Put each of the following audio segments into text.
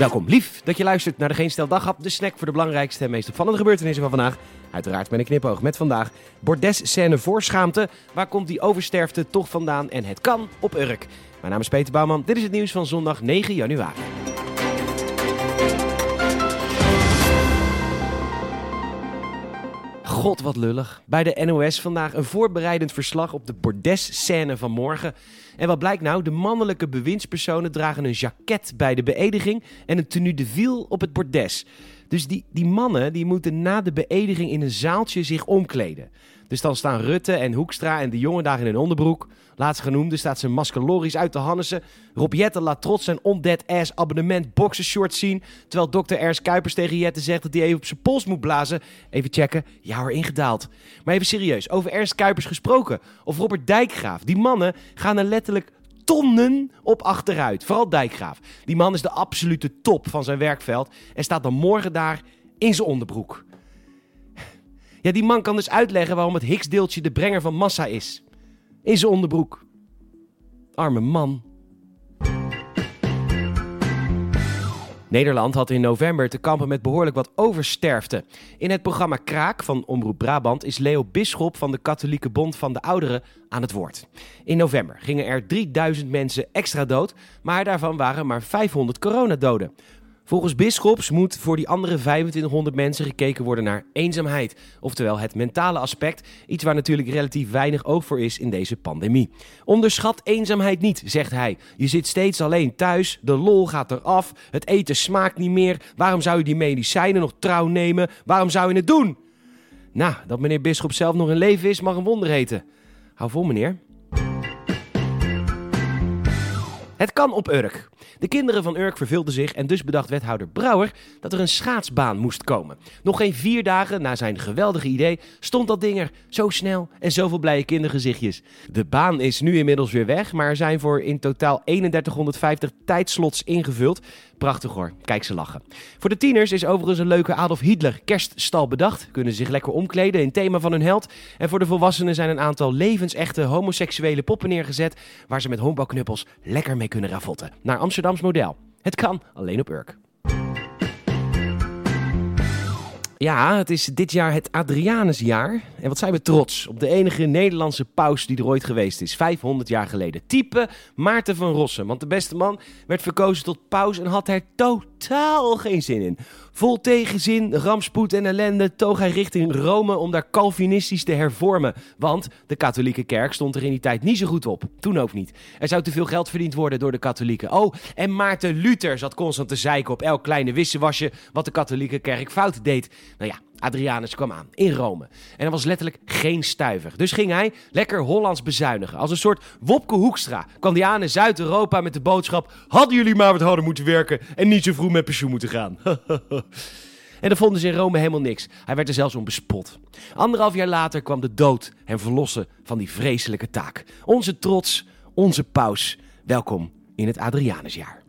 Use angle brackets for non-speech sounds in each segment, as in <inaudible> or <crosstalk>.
Welkom, lief dat je luistert naar de Geen Stel Daghap, de snack voor de belangrijkste en meest opvallende gebeurtenissen van vandaag. Uiteraard met een knipoog met vandaag bordes-scène voor schaamte. Waar komt die oversterfte toch vandaan en het kan op Urk. Mijn naam is Peter Bouwman, dit is het nieuws van zondag 9 januari. God, wat lullig. Bij de NOS vandaag een voorbereidend verslag op de bordes-scène van morgen. En wat blijkt nou? De mannelijke bewindspersonen dragen een jacket bij de beëdiging en een tenue de ville op het bordes. Dus die, die mannen die moeten na de beëdiging in een zaaltje zich omkleden. Dus dan staan Rutte en Hoekstra en de jongen daar in een onderbroek. Laatst genoemde staat ze maskeloris uit de Hannessen. Rob Jette laat trots zijn on-dead ass abonnement boxershort zien. Terwijl dokter Ernst Kuipers tegen Jette zegt dat hij even op zijn pols moet blazen. Even checken. Ja hoor, ingedaald. Maar even serieus, over Ernst Kuipers gesproken. Of Robert Dijkgraaf. Die mannen gaan er letterlijk tonnen op achteruit. Vooral Dijkgraaf. Die man is de absolute top van zijn werkveld. En staat dan morgen daar in zijn onderbroek. Ja, die man kan dus uitleggen waarom het Higgs-deeltje de brenger van massa is. In zijn onderbroek. Arme man. Nederland had in november te kampen met behoorlijk wat oversterfte. In het programma Kraak van Omroep Brabant is Leo Bisschop van de Katholieke Bond van de Ouderen aan het woord. In november gingen er 3000 mensen extra dood, maar daarvan waren maar 500 coronadoden. Volgens Bisschops moet voor die andere 2500 mensen gekeken worden naar eenzaamheid. Oftewel het mentale aspect, iets waar natuurlijk relatief weinig oog voor is in deze pandemie. Onderschat eenzaamheid niet, zegt hij. Je zit steeds alleen thuis, de lol gaat eraf, het eten smaakt niet meer. Waarom zou je die medicijnen nog trouw nemen? Waarom zou je het doen? Nou, dat meneer Bisschop zelf nog in leven is, mag een wonder heten. Hou vol, meneer. Het kan op Urk. De kinderen van Urk verveelden zich en dus bedacht wethouder Brouwer dat er een schaatsbaan moest komen. Nog geen vier dagen na zijn geweldige idee stond dat ding er. Zo snel en zoveel blije kindergezichtjes. De baan is nu inmiddels weer weg, maar er zijn voor in totaal 3150 tijdslots ingevuld. Prachtig hoor, kijk ze lachen. Voor de tieners is overigens een leuke Adolf Hitler kerststal bedacht. Kunnen zich lekker omkleden in thema van hun held. En voor de volwassenen zijn een aantal levensechte homoseksuele poppen neergezet... waar ze met honkbalknuppels lekker mee kunnen ravotten. Naar Amsterdams model. Het kan, alleen op Urk. Ja, het is dit jaar het Adrianusjaar. En wat zijn we trots op de enige Nederlandse paus die er ooit geweest is. 500 jaar geleden. Type Maarten van Rossum. Want de beste man werd verkozen tot paus en had er totaal geen zin in. Vol tegenzin, rampspoed en ellende toog hij richting Rome om daar Calvinistisch te hervormen. Want de katholieke kerk stond er in die tijd niet zo goed op. Toen ook niet. Er zou te veel geld verdiend worden door de katholieken. Oh, en Maarten Luther zat constant te zeiken op elk kleine wissewasje wat de katholieke kerk fout deed. Nou ja, Adrianus kwam aan in Rome. En er was letterlijk geen stuiver. Dus ging hij lekker Hollands bezuinigen. Als een soort Wopke Hoekstra kwam hij aan in Zuid-Europa met de boodschap... Hadden jullie maar wat harder moeten werken en niet zo vroeg met pensioen moeten gaan. <laughs> En dan vonden ze in Rome helemaal niks. Hij werd er zelfs om bespot. Anderhalf jaar later kwam de dood hem verlossen van die vreselijke taak. Onze trots, onze paus. Welkom in het Adrianusjaar.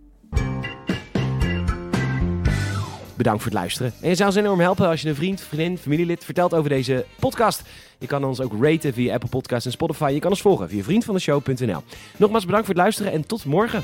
Bedankt voor het luisteren. En je zou ons enorm helpen als je een vriend, vriendin, familielid vertelt over deze podcast. Je kan ons ook raten via Apple Podcasts en Spotify. Je kan ons volgen via vriendvandeshow.nl. Nogmaals bedankt voor het luisteren en tot morgen.